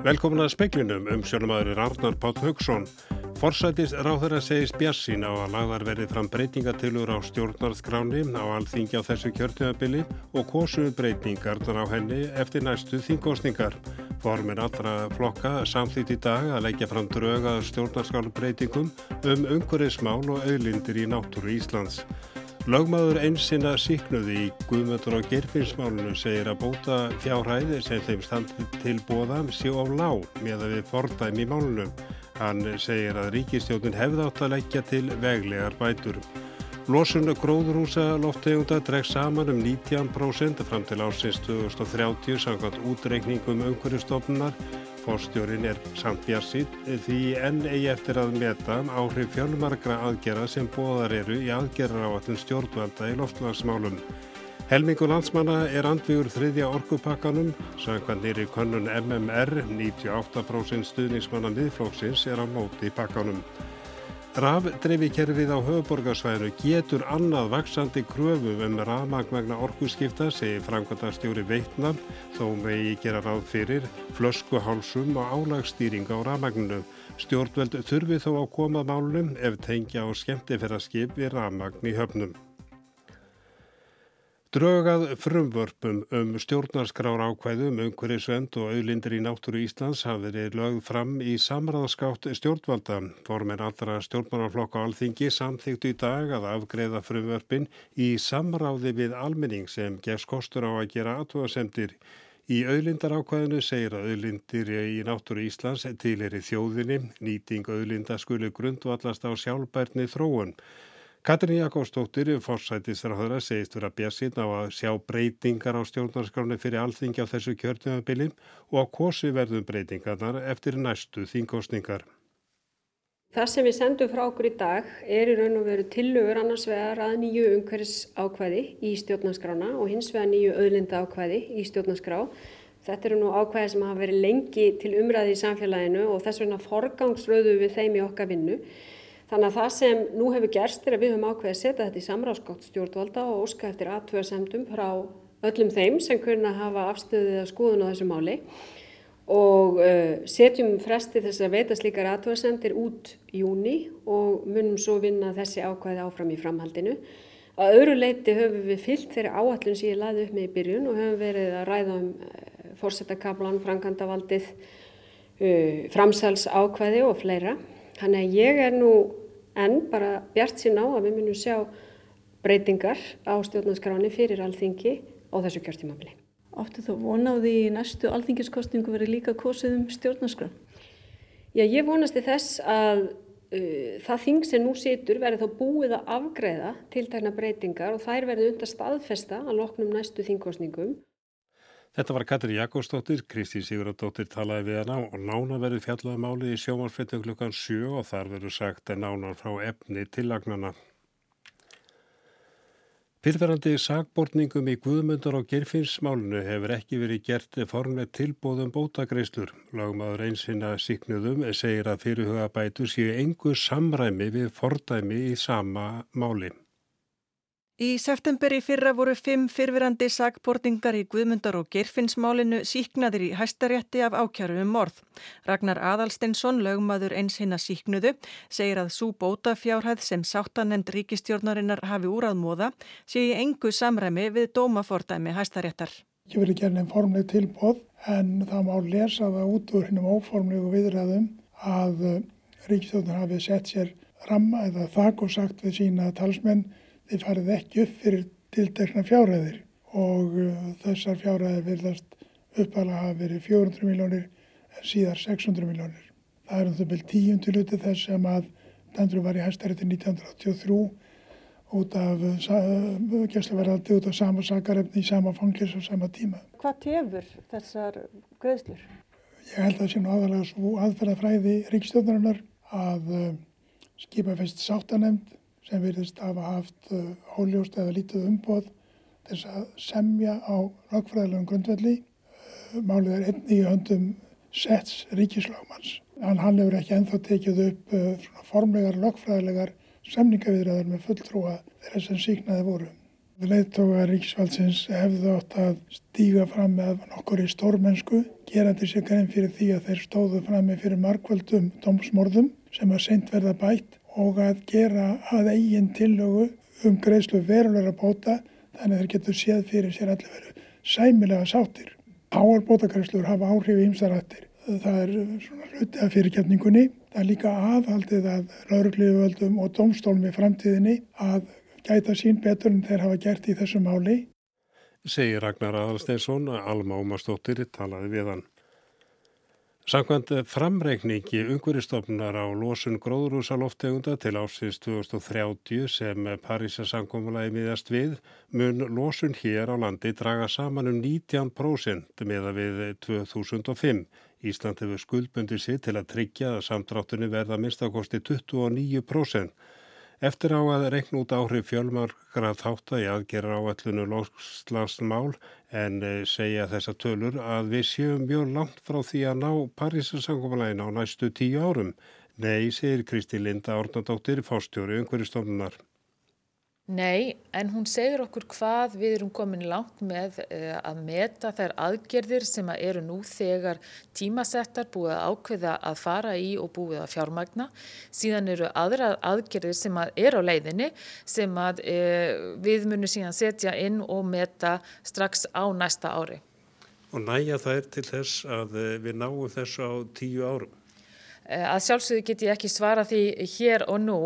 Velkomin að speiklinum um sjónumæður Arnar Pátt Haugsson. Forsætis ráður að segist bjassin á að lagðar verið fram breytingatilur á stjórnarskráni á alþingi á þessu kjörtjöfabili og kosuðu breytingarnar á henni eftir næstu þingkostningar. Formin allra flokka samþýtt í dag að leggja fram drögaður stjórnarskálbreytingum um umhverfismál og auðlindir í náttúru Íslands. Lögmaður einsina síknuði í Guðmöndur og Gerfinsmálunum segir að bóta fjárhæði sem þeim standi til bóða sé á lág með að við fordæmi málunum. Hann segir að ríkistjóðin hefði átt að leggja til veglegar bætur. Lósun gróðurhúsa loftegunda dreg saman um 19% fram til ásins 2030 samkvæmt útreikningum umhverjastofnunar Fórstjórin er samt bjarsið því enn eigi eftir að meta áhrif fjölmargra aðgerða sem bóðar eru í aðgerðar á allum stjórnvalda í loftlagsmálum. Helmingu landsmanna er andvíur þriðja orkupakkanum, samkvæmt nýri könnun MMR, 98% stuðningsmanna miðflóksins er á móti pakkanum. Rafdreifikerfið á höfuborgarsvæðinu getur annað vaksandi kröfu um rafmagmagna orkuskipta, segir framkvæmdarstjóri Veitnam, þó megi gera ráð fyrir flöskuhálsum og álagstýring á rafmagninu. Stjórnveld þurfi þó að koma málum ef tengja á skemmtiferaskip við rafmagn í höfnum. Drögað frumvörpum um stjórnarskrára ákvæðum um hverju svend og auðlindir í náttúru Íslands hafði verið lögð fram í samræðaskátt stjórnvalda. Formin allra stjórnmannaflokka alþingi samþýttu í dag að afgreða frumvörpin í samráði við almenning sem gefs kostur á að gera aðtúasemdir. Í auðlindar ákvæðinu segir að auðlindir í náttúru Íslands til er í þjóðinni, nýting auðlinda skuli grundvallast á sjálfbærni þróun. Katrin Jakobsdóttir, fórsætisraðara, segist vera bjassin á að sjá breytingar á stjórnarskráni fyrir alþingi á þessu kjörnumabili og á kosi verðum breytingarnar eftir næstu þingkostningar. Það sem við sendum frá okkur í dag er í raun og veru tillögur annars vegar að nýju umhverfis ákvæði í stjórnarskrána og hins vegar nýju auðlinda ákvæði í stjórnarskrá. Þetta eru nú ákvæði sem hafa verið lengi til umræði í samfélaginu og þess vegna forgangsröðu við þeim í okkar vinnu. Þannig að það sem nú hefur gerst er að við höfum ákveðið að setja þetta í samráðskátt stjórnvalda og óska eftir aðtöðasemdum frá öllum þeim sem kunna hafa afstöðið að skoðun á þessu máli og uh, setjum fresti þess að veita slíkar aðtöðasemdir út júni og munum svo vinna þessi ákveði áfram í framhaldinu. Að öðru leiti höfum við fyllt þeirri áallun sem ég laði upp með í byrjun og höfum verið að ræða um uh, fórsetakablan, frankandavaldið, uh, framsals ákveði og fleira. Þannig að ég er nú en bara bjart sín á að við munum sjá breytingar á stjórnarskráni fyrir alþingi á þessu kjörtímabili. Óttu þú vonaði í næstu alþingiskostningu verið líka kosið um stjórnarskrán? Já, ég vonasti þess að uh, það þing sem nú situr verið þá búið að afgreða tiltækna breytingar og þær verið undan staðfesta að loknum næstu þingkostningum. Þetta var Katri Jakobsdóttir, Kristi Sigurðardóttir talaði við hana og nána verið fjallaði máli í sjómanfrettu klukkan 7 og þar verið sagt að nána frá efni tillagnana. Fyrverandi sagbortningum í Guðmundar og Gerfinnsmálunu hefur ekki verið gert formið tilbóðum bótagreislur. Lagmaður einsina síknuðum segir að fyrirhuga bætu séu engu samræmi við fordæmi í sama máli. Í september í fyrra voru fimm fyrfirandi sagbortingar í Guðmundar og Gerfinnsmálinu síknaðir í hæstarétti af ákjæru um morð. Ragnar Adalstinsson, lögmaður eins hinn að síknuðu, segir að svo bótafjárhæð sem sáttanemnd ríkistjórnarinnar hafi úr að móða sé í engu samræmi við dómafordæmi hæstaréttar. Ég vil ekki gerna einn formleg tilbóð en það má lesa það út úr hinnum óformlegu viðræðum að ríkistjórnar hafi sett sér ramma eða þak og sagt við sína talsmenn þið farið ekki upp fyrir tiltekna fjárhæðir og uh, þessar fjárhæðir verðast uppalega hafa verið 400 miljónir en síðar 600 miljónir. Það er um það byrjum tíundu luti þess sem að Dandru var í hæstarétti 1983 út af uh, gæsleverðaldi út af sama sakarefni í sama fanglis og sama tíma. Hvað tefur þessar greiðslur? Ég held að það sé nú aðalega svo aðferðafræði ríkstjóðnarinnar að uh, skipa fest sáttanemnd sem virðist hafa haft uh, óljóst eða lítið umboð þess að semja á lögfræðilegum grundvelli. Uh, málið er einni í höndum sets ríkislagmanns. En hann hefur ekki enþá tekið upp uh, formlegar lögfræðilegar semningaviðræðar með fulltrúa þeirra sem síknaði voru. Leittóga Ríksvaldsins hefðu átt að stíga fram með nokkur í stórmennsku, gerandi sér grein fyrir því að þeir stóðu fram með fyrir markvöldum dómsmorðum sem að seint verða bætt og að gera að eigin tillögu um greiðslu verulegra bóta þannig að þeir getur séð fyrir sér allir veru sæmilega sáttir. Háar bótakræslur hafa áhrif í ymsarættir. Það er svona hluti af fyrirkjöfningunni. Það er líka aðhaldið að laurugliðuvöldum og domstólum í framtíðinni að gæta sín betur en þeir hafa gert í þessu máli. Segir Ragnar Aðalsteinsson að Alma Ómarsdóttir talaði við hann. Samkvæmt framreikningi umhverjastofnar á losun gróðrúsaloftegunda til ásins 2030 sem Parísasankomulagi miðast við mun losun hér á landi draga saman um 19% meða við 2005. Ísland hefur skuldbundi sér til að tryggja að samtráttunni verða minnstakosti 29%. Eftir á að reikn út áhrif fjölmarkra þátt að aðgerra áallinu lókslagsmál en eh, segja þessa tölur að við séum mjög langt frá því að ná Parísasankomulegin á næstu tíu árum. Nei, segir Kristi Linda Ornadóttir, fástjóri umhverjastofnunar. Nei, en hún segir okkur hvað við erum komin langt með uh, að meta þær aðgerðir sem að eru nú þegar tímasettar búið að ákveða að fara í og búið að fjármagna. Síðan eru aðra aðgerðir sem að eru á leiðinni sem að uh, við munum síðan setja inn og meta strax á næsta ári. Og næja er til þess að eh, við náum þessu á tíu árum? Eh, að sjálfsögðu get ég ekki svara því hér og nú,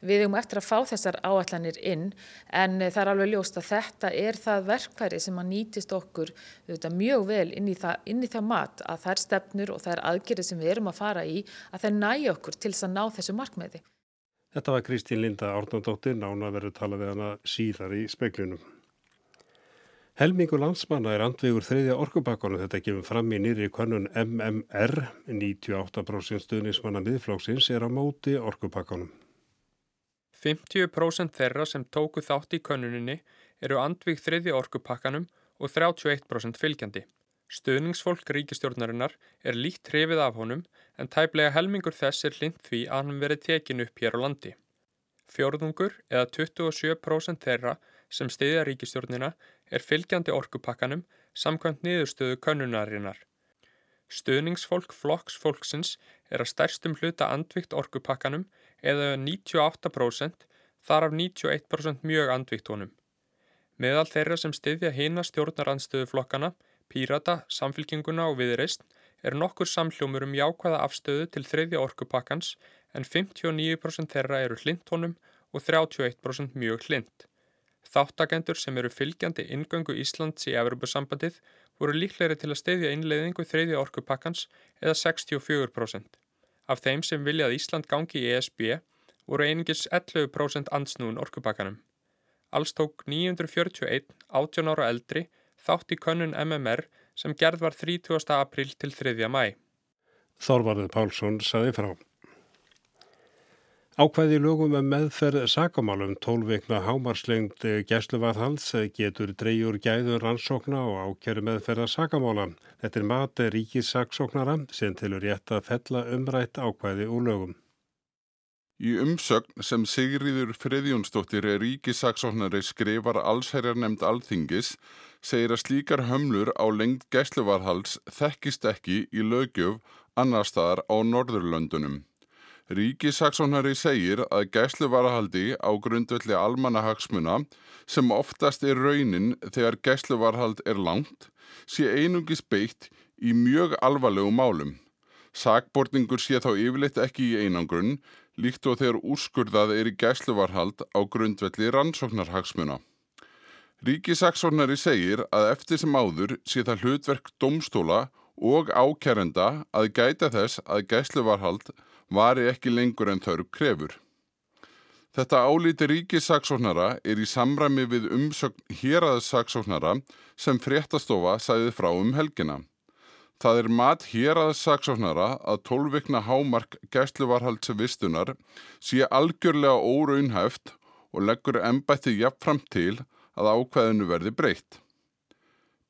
við erum eftir að fá þessar áallanir inn en eh, það er alveg ljóst að þetta er það verkværi sem að nýtist okkur auðvitað, mjög vel inn í, það, inn í það mat að það er stefnur og það er aðgerið sem við erum að fara í að það næja okkur til þess að ná þessu markmiði. Þetta var Kristín Linda Árnandóttir, nána verður talað við hana síðar í speiklunum. Helmingu landsmanna er andvegur þriðja orkubakonu þetta gefum fram í nýri konun MMR, 98% stuðnismanna miðflóksins er á móti orkubakonum. 50% þeirra sem tóku þátt í konuninni eru andvig þriðja orkupakkanum og 31% fylgjandi. Stuðningsfólk ríkistjórnarinnar er líkt hrifið af honum en tæplega helmingur þess er lind því að hann verið tekin upp hér á landi. Fjórðungur eða 27% þeirra sem stiðja ríkistjórnina er fylgjandi orkupakkanum samkvæmt niðurstöðu könnunarinnar. Stöðningsfólk flokks fólksins er að stærstum hluta andvikt orkupakkanum eða 98% þar af 91% mjög andvikt honum. Meðal þeirra sem stiðja hina stjórnarandstöðu flokkana, pírata, samfylkinguna og viðreist er nokkur samhljómur um jákvæða afstöðu til þriðja orkupakkans en 59% þeirra eru hlintónum og 31% mjög hlind. Þáttakendur sem eru fylgjandi ingöngu Íslands í Evropasambandið voru líklegri til að steyðja innleiðingu þreyði orkupakkans eða 64%. Af þeim sem vilja að Ísland gangi í ESB voru einingis 11% ansnúin orkupakkanum. Alls tók 941, 18 ára eldri, þátt í könnun MMR sem gerð var 30. april til 3. mæ. Þorvarður Pálsson saði frá. Ákvæði lögum um meðferð sakamálum tólveikna hámarslengd gæsluvarðhals getur dreyjur gæður rannsókna og ákjæru meðferða sakamála. Þetta er mati ríkissaksóknara sem tilur rétt að fella umrætt ákvæði úr lögum. Í umsögn sem Sigriður Friðjónsdóttir er ríkissaksóknari skrifar allsherjar nefnd alþingis segir að slíkar hömlur á lengd gæsluvarðhals þekkist ekki í lögjöf annar staðar á Norðurlöndunum. Ríkisaksónari segir að gæsluvarhaldi á grundvelli almanahagsmuna sem oftast er raunin þegar gæsluvarhald er langt sé einungis beitt í mjög alvarlegu málum. Sakbortningur sé þá yfirleitt ekki í einangrunn líkt og þegar úrskurðað er í gæsluvarhald á grundvelli rannsóknarhagsmuna. Ríkisaksónari segir að eftir sem áður sé það hlutverk domstóla og ákærenda að gæta þess að gæsluvarhald vari ekki lengur en þörf krefur. Þetta álíti ríkissaksóknara er í samræmi við umsögn héraðssaksóknara sem fréttastofa sæði frá um helgina. Það er mat héraðssaksóknara að tólvikna hámark gæsluvarhaldsvistunar sé algjörlega óraunhæft og leggur ennbætti jafnframt til að ákveðinu verði breytt.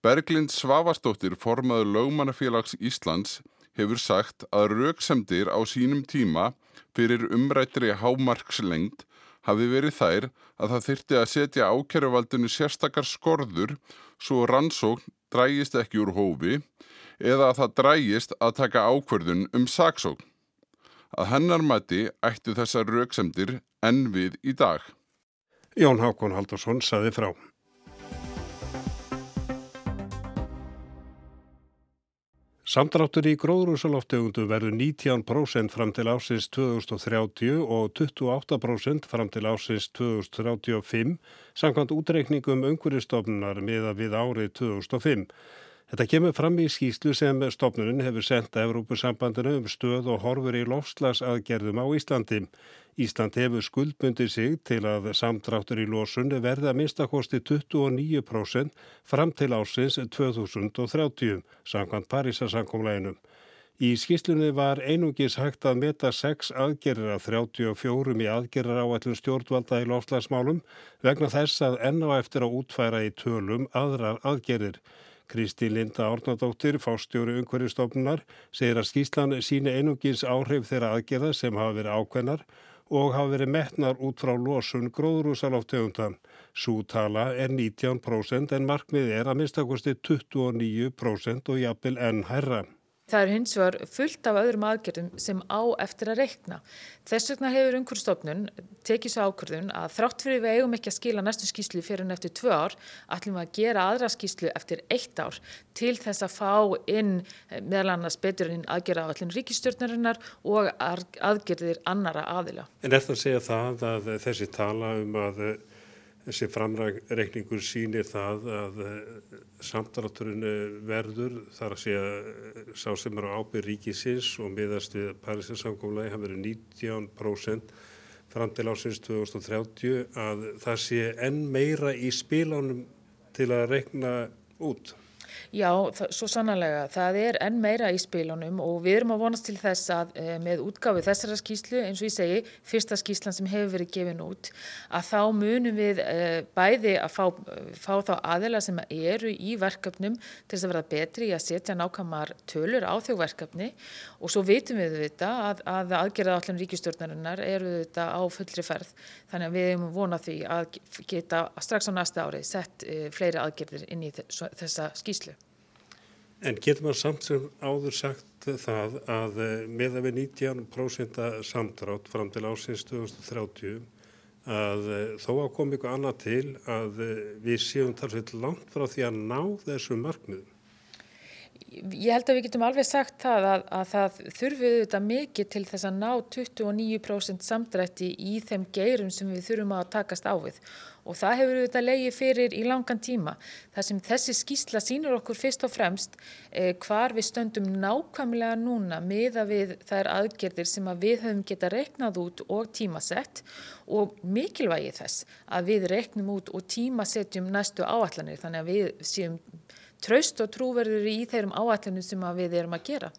Berglind Svavastóttir formaður lögmannafélags Íslands hefur sagt að rauksemdir á sínum tíma fyrir umrættri hámarkslengd hafi verið þær að það þyrti að setja ákjæruvaldinu sérstakar skorður svo rannsókn drægist ekki úr hófi eða að það drægist að taka ákverðun um saksókn. Að hennar mati ættu þessar rauksemdir enn við í dag. Jón Hákon Haldursson saði frá. Samdráttur í gróðrúsaloftegundum verður 19% fram til ásins 2030 og 28% fram til ásins 2035 samkvæmt útreikningum umhverjastofnunar meða við árið 2005. Þetta kemur fram í skýslu sem stofnunin hefur sendt Evrópusambandinu um stöð og horfur í lofslagsaðgerðum á Íslandi. Ísland hefur skuldbundið sig til að samdráttur í losun verði að minnstakosti 29% fram til ásins 2030, samkvæmt Parísasankomlæginum. Í skýslunni var einungis hægt að meta 6 aðgerðir af 34 í aðgerðar áallum stjórnvalda í lofslagsmálum vegna þess að enná eftir að útfæra í tölum aðrar aðgerðir. Kristi Linda Árnadóttir, fástjóri umhverjastofnunar, segir að skýslan síni einungis áhrif þeirra aðgerða sem hafa verið ákveðnar og hafa verið metnar út frá losun gróðrúsaloftegundan. Sú tala er 19% en markmið er að minnstakosti 29% og jafnvel enn herra. Það er hins vegar fullt af öðrum aðgerðum sem á eftir að reikna. Þess vegna hefur umhverfstofnun tekið svo ákvörðun að þrátt fyrir við eigum ekki að skila næstu skýslu fyrir en eftir tvö ár, ætlum við að gera aðra skýslu eftir eitt ár til þess að fá inn eh, meðal annars betur inn aðgerða á allin ríkistjórnarinnar og aðgerðir annara aðila. En það að segja það að þessi tala um að Þessi framreikningur sýnir það að eh, samdrátturinn verður þar að segja eh, sá sem eru ábyrð ríkisins og miðast við Parísinsamkómulagi hann verður 19% fram til ásins 2030 að það sé enn meira í spílánum til að reikna út. Já, svo sannlega. Það er enn meira í spilunum og við erum að vonast til þess að e, með útgáfi þessara skýslu, eins og ég segi, fyrsta skýslan sem hefur verið gefin út, að þá munum við e, bæði að fá, fá þá aðela sem eru í verkefnum til þess að vera betri í að setja nákvæmar tölur á þau verkefni og svo vitum við þetta að, að aðgerða allan ríkistjórnarinnar eru þetta á fullri ferð. Þannig að við erum vonað því að geta strax á næsta árið sett e, fleiri aðgerðir inn í þessa skýslu. En getur maður samt sem áður sagt það að eh, með að við 19% samdrátt fram til ásins 2030 að eh, þó að koma ykkur annað til að eh, við séum talsveit langt frá því að ná þessu markmiðum? Ég held að við getum alveg sagt það að, að það þurfið þetta mikið til þess að ná 29% samdrætti í þeim geirum sem við þurfum að takast á við og það hefur auðvitað leiði fyrir í langan tíma. Það sem þessi skýsla sínur okkur fyrst og fremst eh, hvar við stöndum nákvæmlega núna miða við þær aðgerðir sem að við höfum geta reiknað út og tímasett og mikilvægi þess að við reiknum út og tímasetjum næstu áallanir þannig að við séum traust og trúverður í þeirrum áallunum sem við erum að gera.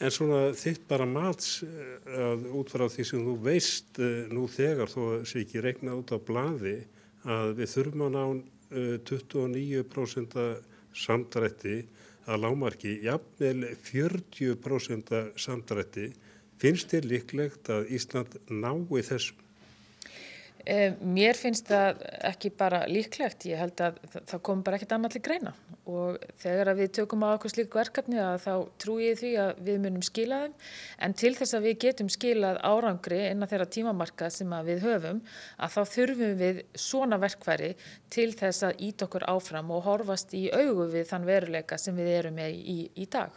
En svona þitt bara mats eh, að útfara því sem þú veist uh, nú þegar þó sé ekki reikna út á bladi að við þurfum að ná uh, 29% samdrætti að lámarki, jafnvel 40% samdrætti, finnst þér líklegt að Ísland nái þessum? Eh, mér finnst það ekki bara líklegt, ég held að það kom bara ekkert annað til greina. Og þegar við tökum á okkur slík verkefni að þá trú ég því að við munum skila þeim. En til þess að við getum skilað árangri innan þeirra tímamarka sem við höfum að þá þurfum við svona verkværi til þess að ít okkur áfram og horfast í augu við þann veruleika sem við erum með í, í dag.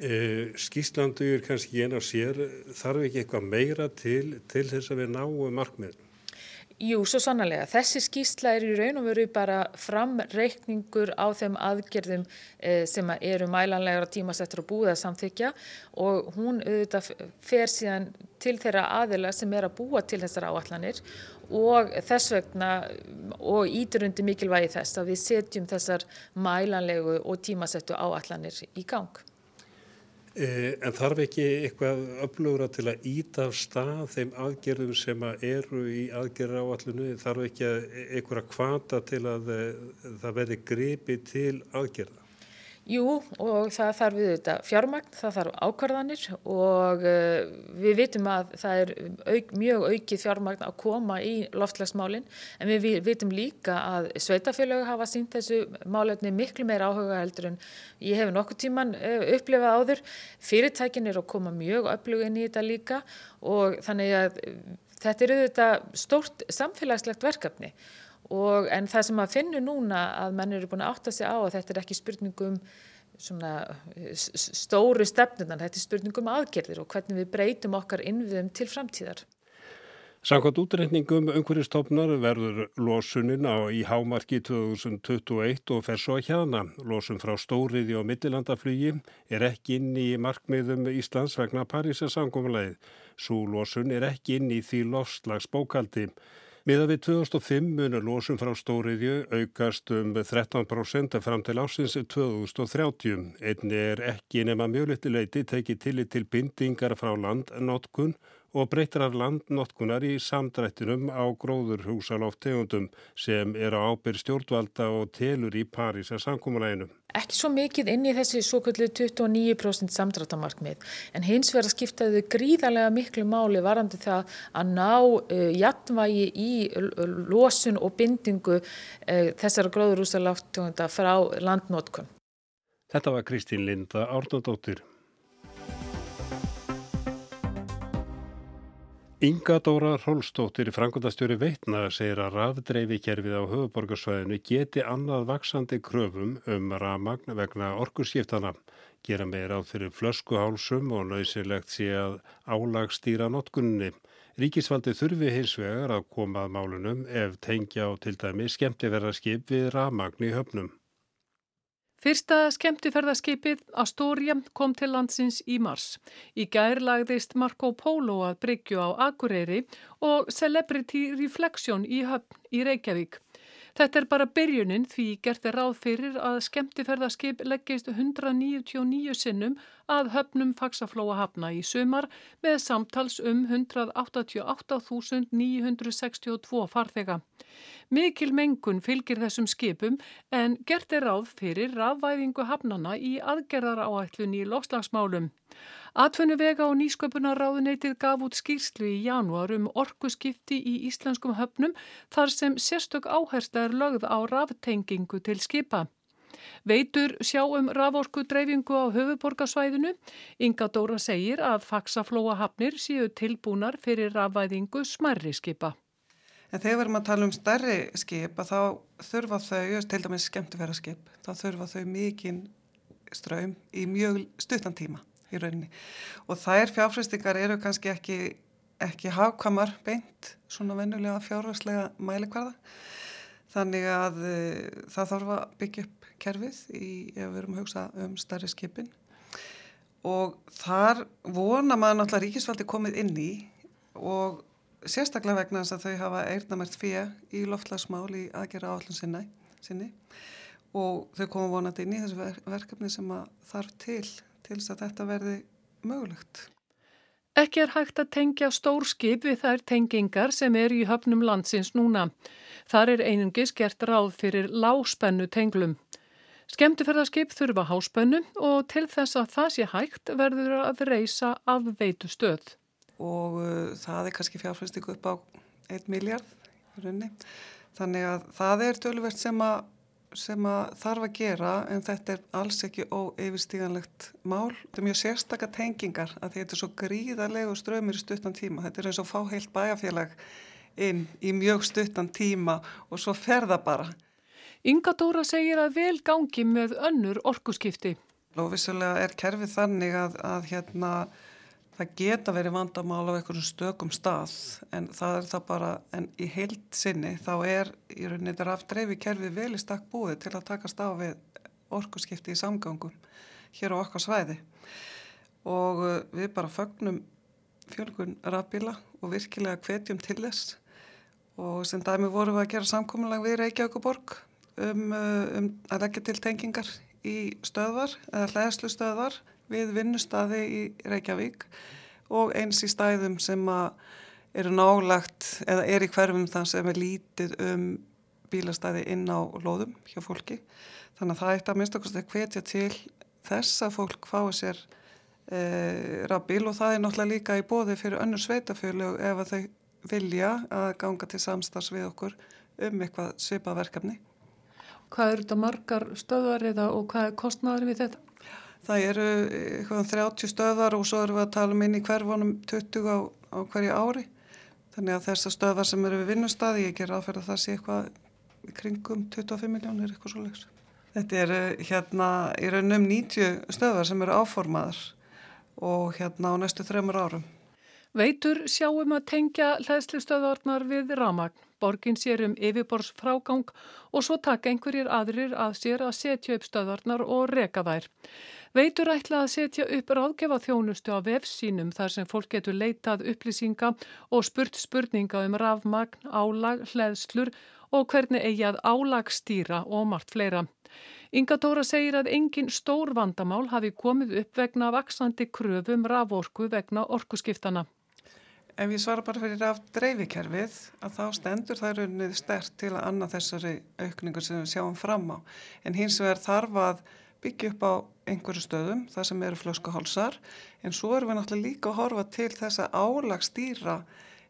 Eh, Skíslandu er kannski einn á sér, þarf ekki eitthvað meira til, til þess að við náum markmiðum? Jú, svo sannlega. Þessi skýsla er í raun og veru bara framreikningur á þeim aðgerðum eh, sem eru mælanlegar á tímasettur og búið að samþykja og hún auðvitað fer síðan til þeirra aðila sem er að búa til þessar áallanir og þess vegna og íturundi mikilvægi þess að við setjum þessar mælanlegu og tímasettu áallanir í gang. Eh, en þarf ekki eitthvað öflugra til að íta af stað þeim aðgerðum sem að eru í aðgerðar áallinu? Þarf ekki eitthvað að kvata til að eh, það verði gripi til aðgerða? Jú og það þarf við þetta fjármagn, það þarf ákvarðanir og uh, við vitum að það er auk, mjög aukið fjármagn að koma í loftslagsmálinn en við vitum líka að sveitafélög hafa sínt þessu málefni miklu meira áhuga heldur en ég hef nokkuð tíman uh, upplifað áður. Fyrirtækin er að koma mjög upplugin í þetta líka og þannig að þetta er auðvitað stórt samfélagslegt verkefni Og, en það sem að finna núna að menn eru búin að átta sig á að þetta er ekki spurningum stóru stefnunan, þetta er spurningum aðgerðir og hvernig við breytum okkar innviðum til framtíðar. Samkvæmt útreikningum umhverjastofnar verður losunin á í hámarki 2021 og fer svo hjana. Losun frá stóriði og mittilandaflugi er ekki inn í markmiðum Íslands vegna Parísa sangumleið. Svo losun er ekki inn í því lofslags bókaldi. Miða við 2005 munur losum frá stóriðju aukast um 13% fram til ásins 2030. Einni er ekki nema mjög litileiti tekið til bindingar frá landnotkun og breytrar landnotkunar í samdrættinum á gróðurhúsaloftegundum sem er á ábyrg stjórnvalda og telur í Parísa samkómuleginu. Ekki svo mikið inn í þessi svo kvöldu 29% samdrættamarkmið en hins verður skiptaðu gríðarlega miklu máli varandi það að ná uh, jættvægi í losun og bindingu uh, þessara gróðurhúsaloftegunda frá landnotkun. Þetta var Kristín Linda Árnandóttir. Inga Dóra Rólstóttir, frangundastjóri Veitna, segir að rafdreifikerfið á höfuborgarsvæðinu geti annað vaksandi kröfum um rafmagn vegna orkurskiptana. Gera meira á fyrir flöskuhálsum og nöysilegt sé að álagstýra notkunni. Ríkisvaldi þurfi hins vegar að koma að málunum ef tengja á til dæmi skemmtiverðarskip við rafmagn í höfnum. Fyrsta skemmtiferðarskipið Astoria kom til landsins í mars. Í gær lagðist Marco Polo að bryggju á Akureyri og Celebrity Reflection í höfn í Reykjavík. Þetta er bara byrjunin því gert er ráð fyrir að skemmtiferðarskip leggist 199 sinnum að höfnum faksaflóa hafna í sumar með samtals um 188.962 farþega. Mikil mengun fylgir þessum skipum en gert er ráð fyrir rafvæðingu hafnana í aðgerðar áætlun í loslagsmálum. Atvinnuvega og nýsköpunarráðuneytið gaf út skýrslu í janúar um orkuskipti í íslenskum höfnum þar sem sérstök áhersla er lögð á raftengingu til skipa. Veitur sjá um raforku dreifingu á höfuborgarsvæðinu. Inga Dóra segir að faksaflóa hafnir séu tilbúnar fyrir rafvæðingu smerri skipa. En þegar við erum að tala um stærri skip þá þurfa þau, til dæmis skemmtifæra skip, þá þurfa þau mikinn ströym í mjög stuttan tíma í rauninni og þær fjárfræstingar eru kannski ekki, ekki hafkamar beint svona vennulega fjárfræslega mælikvarða þannig að uh, það þarf að byggja upp kerfið í, ef við erum að hugsa um starri skipin og þar vona maður náttúrulega ríkisfaldi komið inn í og sérstaklega vegna þess að þau hafa eirnamært fyrir í loftlagsmál í aðgera áallum sinni, sinni og þau koma vonandi inn í þessu verkefni sem þarf til til þess að þetta verði mögulegt. Ekki er hægt að tengja stór skip við þær tengingar sem er í höfnum landsins núna. Þar er einungis gert ráð fyrir láspennu tenglum. Skemtiferðarskip þurfa háspennu og til þess að það sé hægt verður að reysa af veitu stöð. Og uh, það er kannski fjárfæstingu upp á 1 miljard. Þannig að það er tölverst sem sem að þarf að gera en þetta er alls ekki óeyfistíganlegt mál. Þetta er mjög sérstakka tengingar að þetta er svo gríðarlegu ströymir í stuttan tíma. Þetta er eins og fá heilt bæjarfélag inn í mjög stuttan tíma og svo ferða bara. Inga Dóra segir að vel gangi með önnur orkuskipti. Og vissulega er kerfið þannig að, að hérna það geta verið vandamál á einhverjum stökum stað en það er það bara, en í heilt sinni þá er í rauninni þetta rafdreifi kerfið vel í stakk búið til að takast á við orkuskipti í samgangum hér á okkar svæði og uh, við bara fögnum fjölgun rafbíla og virkilega hvetjum til þess og sem dæmi vorum við að gera samkominlag við Reykjavík og Borg um, uh, um að leggja til tengingar í stöðvar eða hlæðslu stöðvar við vinnustadi í Reykjavík og eins í stæðum sem eru nálagt eða er í hverfum þann sem er lítið um bílastæði inn á lóðum hjá fólki. Þannig að það eitt að minnst okkur að hvetja til þess að fólk fái sér e, rafbíl og það er náttúrulega líka í bóði fyrir önnur sveitafjölu ef að þau vilja að ganga til samstags við okkur um eitthvað svipaverkefni. Hvað eru þetta margar stöðar eða og hvað er kostnæður við þetta? Það eru eitthvað 30 um stöðar og svo eru við að tala um inn í hverfónum 20 á, á hverju ári. Þannig að þessar stöðar sem eru við vinnustadi, ég ger aðferð að það sé eitthvað kringum 25 miljónir eitthvað svo leiks. Þetta eru hérna í raunum 90 stöðar sem eru áformaðar og hérna á næstu þreymur árum. Veitur sjáum að tengja hlæðslustöðarnar við ramagn. Borgin sér um yfirbors frágang og svo taka einhverjir aðrir að sér að setja upp stöðarnar og reka þær. Veitur ætla að setja upp ráðgefa þjónustu á vefsínum þar sem fólk getur leitað upplýsinga og spurt spurninga um rafmagn, álag, hlæðslur og hvernig eigi að álag stýra og margt fleira. Inga Dóra segir að engin stór vandamál hafi komið upp vegna vaksandi kröfum raforku vegna orkuskiptana. Ef ég svara bara fyrir af dreifikerfið að þá stendur það raunnið stert til að annað þessari aukningu sem við sjáum fram á. En hins vegar þarf að byggja upp á einhverju stöðum, það sem eru flöskuhálsar, en svo erum við náttúrulega líka að horfa til þess að álagstýra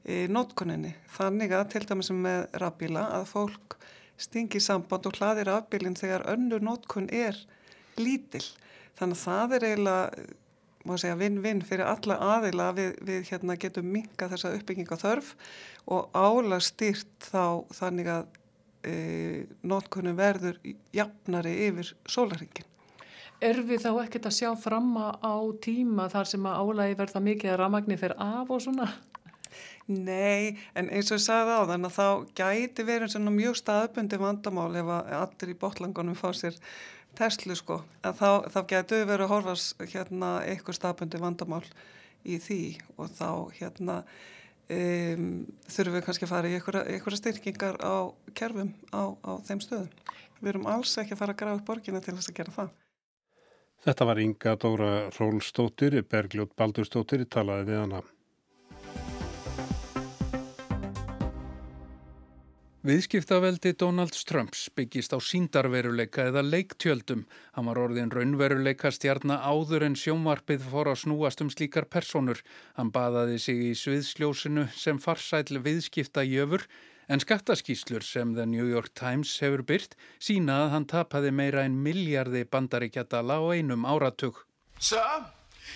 í nótkunninni. Þannig að til dæmis með rafbíla að fólk stingi samband og hlaðir rafbílinn þegar önnur nótkun er lítill. Þannig að það er eiginlega vinn-vinn fyrir alla aðila við, við hérna, getum minga þessa uppbygginga þörf og álag styrt þá þannig að e, notkunum verður jafnari yfir sólaringin. Er við þá ekkert að sjá fram á tíma þar sem að álagi verða mikið að ramagni fyrir af og svona? Nei, en eins og ég sagði á þann að þá gæti verið mjög staðbundi vandamál ef að allir í botlangunum fá sér Tesla sko, að þá, þá getur verið að horfast hérna eitthvað stapundi vandamál í því og þá hérna um, þurfum við kannski að fara í eitthvað styrkingar á kerfum á, á þeim stöðum. Við erum alls ekki að fara að grafa upp borgina til þess að gera það. Þetta var Inga Dóra Rólstóttir, Bergljótt Baldurstóttir, talaði við hana. Viðskiptaveldi Donalds Trumps byggist á síndarveruleika eða leiktjöldum. Hann var orðin raunveruleika stjarnar áður en sjónvarpið fór að snúast um slíkar personur. Hann baðaði sig í sviðsljósinu sem farsæl viðskipta jöfur en skattaskýslur sem The New York Times hefur byrt sína að hann tapaði meira en miljardi bandaríkjadala á einum áratug. Sir,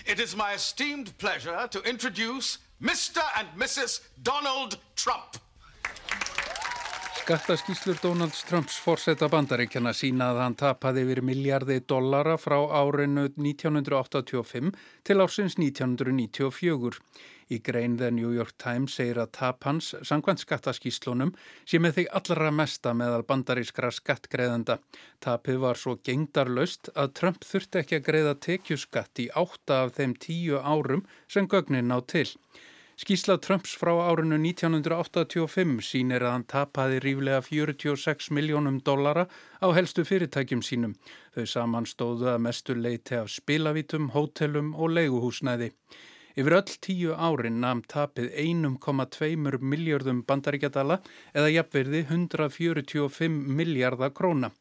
it is my esteemed pleasure to introduce Mr. and Mrs. Donald Trump. Skattaskíslur Donalds Trumps fórseta bandaríkjana sína að hann tapaði yfir miljardi dollara frá árinu 1985 til ársins 1994. Í grein The New York Times segir að tap hans, sangvænt skattaskíslunum, sé með þig allra mesta meðal bandarískra skattgreðenda. Tapið var svo gengdarlaust að Trump þurfti ekki að greiða tekjuskatt í átta af þeim tíu árum sem gögnin ná til. Skísla Trumps frá árinu 1985 sínir að hann tapaði ríflega 46 miljónum dollara á helstu fyrirtækjum sínum. Þau saman stóðu að mestu leiti af spilavítum, hótelum og leiguhúsnæði. Yfir öll tíu árin namn tapið 1,2 miljardum bandaríkjadala eða jafnverði 145 miljardar króna.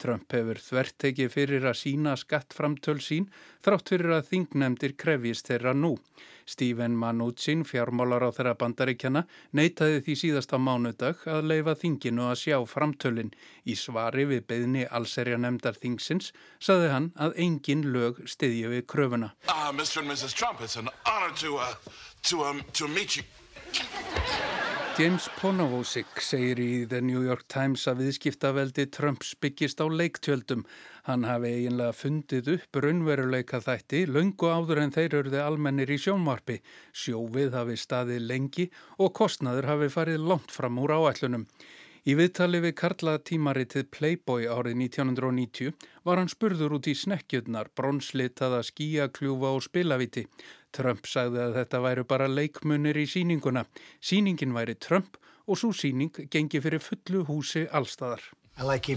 Trump hefur þvert tekið fyrir að sína skattframtöl sín þrátt fyrir að þingnemdir krefjist þeirra nú. Stephen Mnuchin, fjármálar á þeirra bandaríkjana, neytaði því síðasta mánudag að leifa þinginu að sjá framtölin. Í svari við beðni allserja nefndar þingsins saði hann að engin lög stiðji við kröfuna. Uh, Mr. and Mrs. Trump, it's an honor to, uh, to, um, to meet you. James Ponovosik segir í The New York Times að viðskiptaveldi Trumps byggist á leiktjöldum. Hann hafi eiginlega fundið upp raunveruleika þætti löngu áður en þeir eruði almennir í sjónvarpi. Sjófið hafi staðið lengi og kostnaður hafi farið langt fram úr áætlunum. Í viðtali við Karla tímaritið Playboy árið 1990 var hann spurður út í snekkjurnar, bronslitaða skíakljúfa og spilaviti. Trump sagði að þetta væru bara leikmunir í síninguna. Síningin væri Trump og svo síning gengi fyrir fullu húsi allstæðar. Like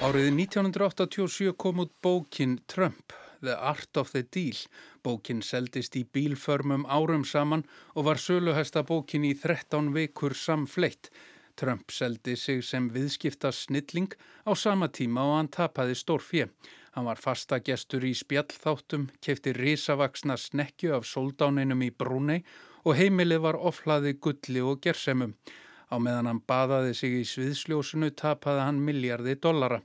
árið 1987 kom út bókin Trump. The Art of the Deal. Bókin seldist í bílförmum árum saman og var söluhesta bókin í 13 vikur samfleitt. Trump seldi sig sem viðskipta snilling á sama tíma og hann tapaði stór fjö. Hann var fasta gestur í spjallþáttum, kefti risavaksna snekju af soldáninum í Brúnei og heimilið var oflaði gulli og gersemum. Á meðan hann baðaði sig í sviðsljósunu tapaði hann miljardi dollara.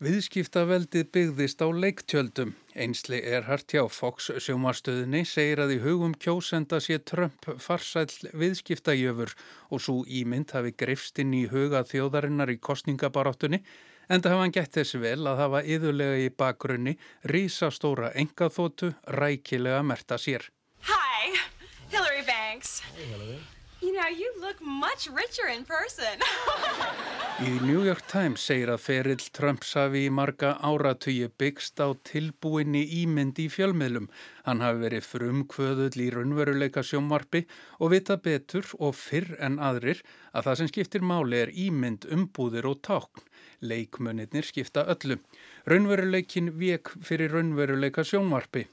Viðskiptaveldið byggðist á leiktjöldum. Einsli Erhard hjá Fox sjómarstöðinni segir að í hugum kjósenda sé Trump farsæl viðskiptajöfur og svo ímynd hafi greifst inn í huga þjóðarinnar í kostningabaráttunni en það hafa hann gett þess vel að hafa yðurlega í bakgrunni rísastóra engaþótu rækilega merta sér. Hi, Hillary Banks. Hey Hillary. You know, you look much richer in person. í New York Times segir að ferill Trumps hafi í marga áratugi byggst á tilbúinni ímynd í fjölmiðlum. Hann hafi verið frumkvöðull í raunveruleika sjómarpi og vita betur og fyrr en aðrir að það sem skiptir máli er ímynd, umbúðir og tákn. Leikmönirnir skipta öllu. Raunveruleikin vek fyrir raunveruleika sjómarpi.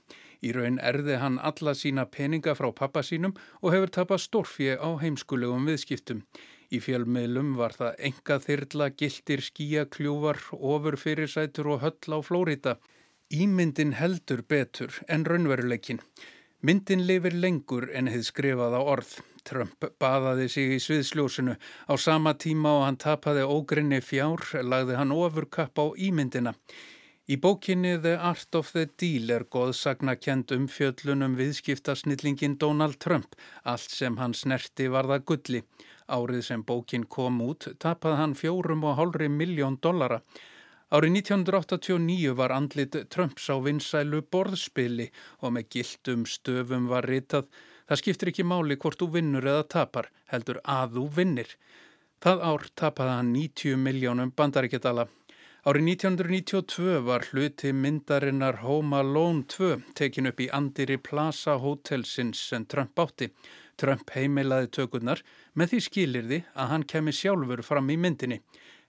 Í raun erði hann alla sína peninga frá pappa sínum og hefur tapað stórfið á heimskulegum viðskiptum. Í fjölmiðlum var það enga þyrla, gildir, skíakljúvar, ofurfyrirsætur og höll á Flórida. Ímyndin heldur betur en raunveruleikin. Myndin lifir lengur en hefði skrifað á orð. Trump baðaði sig í sviðsljósinu. Á sama tíma og hann tapaði ógrinni fjár lagði hann ofurkapp á ímyndina. Í bókinni The Art of the Deal er goðsagna kend um fjöllunum viðskiptasnillingin Donald Trump, allt sem hann snerti varða gulli. Árið sem bókin kom út tapað hann fjórum og hálfri miljón dollara. Árið 1989 var andlit Trumps á vinsælu borðspili og með gildum stöfum var ritað Það skiptir ekki máli hvort þú vinnur eða tapar, heldur að þú vinnir. Það ár tapaði hann 90 miljónum bandaríkjadala. Árið 1992 var hluti myndarinnar Home Alone 2 tekin upp í Andiri Plaza Hotelsins sem Trump átti. Trump heimilaði tökurnar með því skilirði að hann kemi sjálfur fram í myndinni.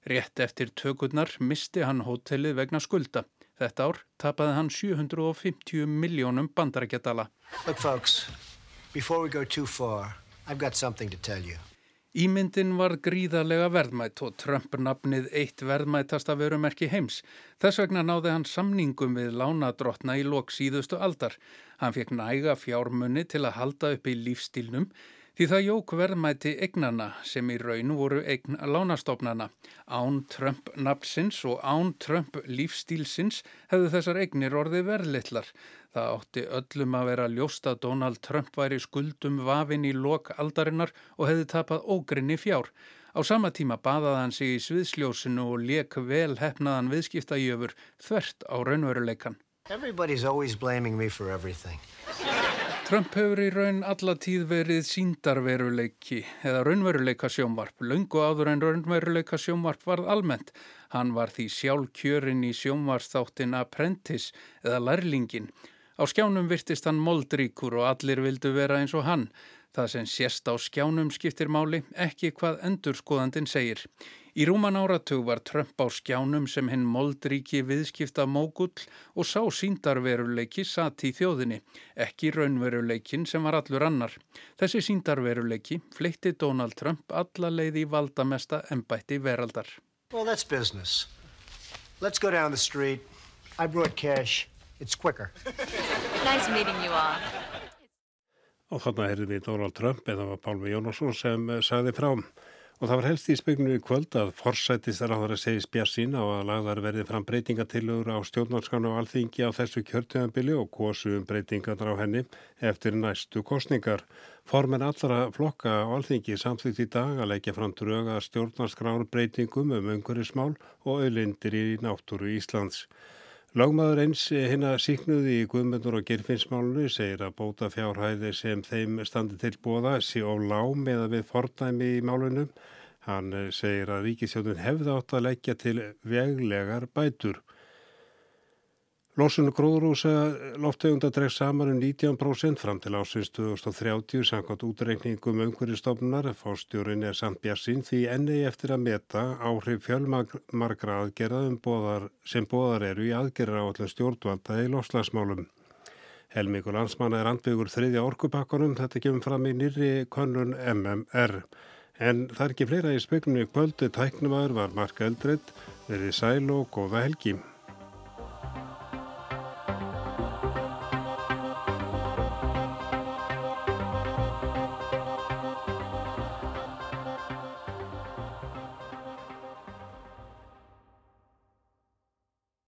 Rétt eftir tökurnar misti hann hótelið vegna skulda. Þetta ár tapaði hann 750 miljónum bandarækjadala. Look folks, before we go too far, I've got something to tell you. Ímyndin var gríðarlega verðmætt og Trump nafnið eitt verðmættasta verumerki heims. Þess vegna náði hann samningum við lánadrottna í lok síðustu aldar. Hann fekk næga fjármunni til að halda upp í lífstílnum því það jók verðmætti egnana sem í raun voru egn lánastofnana. Án Trump nafnsins og án Trump lífstílsins hefðu þessar egnir orðið verðlittlar. Það átti öllum að vera ljóst að Donald Trump væri skuldum vafin í lok aldarinnar og hefði tapað ógrinni fjár. Á sama tíma baðaði hann sig í sviðsljósinu og leik vel hefnaðan viðskiptajöfur þvert á raunveruleikan. Trump hefur í raun allatíð verið síndarveruleiki eða raunveruleika sjónvarp. Laungu áður en raunveruleika sjónvarp varð almennt. Hann var því sjálf kjörin í sjónvarsþáttin Apprentice eða Lærlingin. Á skjánum virtist hann moldríkur og allir vildu vera eins og hann. Það sem sérst á skjánum skiptir máli, ekki hvað endurskoðandin segir. Í rúman áratug var Trump á skjánum sem hinn moldríki viðskipta mógull og sá síndarveruleiki satt í þjóðinni, ekki raunveruleikin sem var allur annar. Þessi síndarveruleiki fleitti Donald Trump alla leið í valdamesta ennbætti veraldar. Well, that's business. Let's go down the street. I brought cash. It's quicker. Nice meeting you all. Og þarna heyrðum við Donald Trump eða var Pálmi Jónasson sem eh, sagði frá. Og það var helst í spegnum í kvöld að forsætist er á það að segja spjarsín á að lagðar verði fram breytingatillur á stjórnarskánu og alþingi á þessu kjörtöðanbili og kosu um breytingarnar á henni eftir næstu kostningar. Formen allra flokka á alþingi samþýtt í dag að leggja fram dröga stjórnarskránu breytingum um umhverjusmál og auðlindir í náttúru Íslands. Lagmaður eins hinn að síknuði í Guðmundur og Girfinnsmálunu segir að bóta fjárhæði sem þeim standi til bóða sé á lám eða við fornæmi í málunum. Hann segir að ríkisjónin hefði átt að leggja til veglegar bætur. Lósun gróðrúsa loftegunda dregst saman um 19% fram til ásins 2030 samkvæmt útreikningum umhverjastofnunar. Fástjórin er samt bjassinn því enni eftir að meta áhrif fjölmargra aðgerða um bóðar, sem bóðar eru í aðgerra á allum stjórnvalda í lofslagsmálum. Helmíkur landsmanna er andbyggur þriðja orkupakkanum, þetta kemur fram í nýri konun MMR. En það er ekki fleira í speklunni kvöldu tæknumæður var Mark Eldred, verið sæl og góða helgi.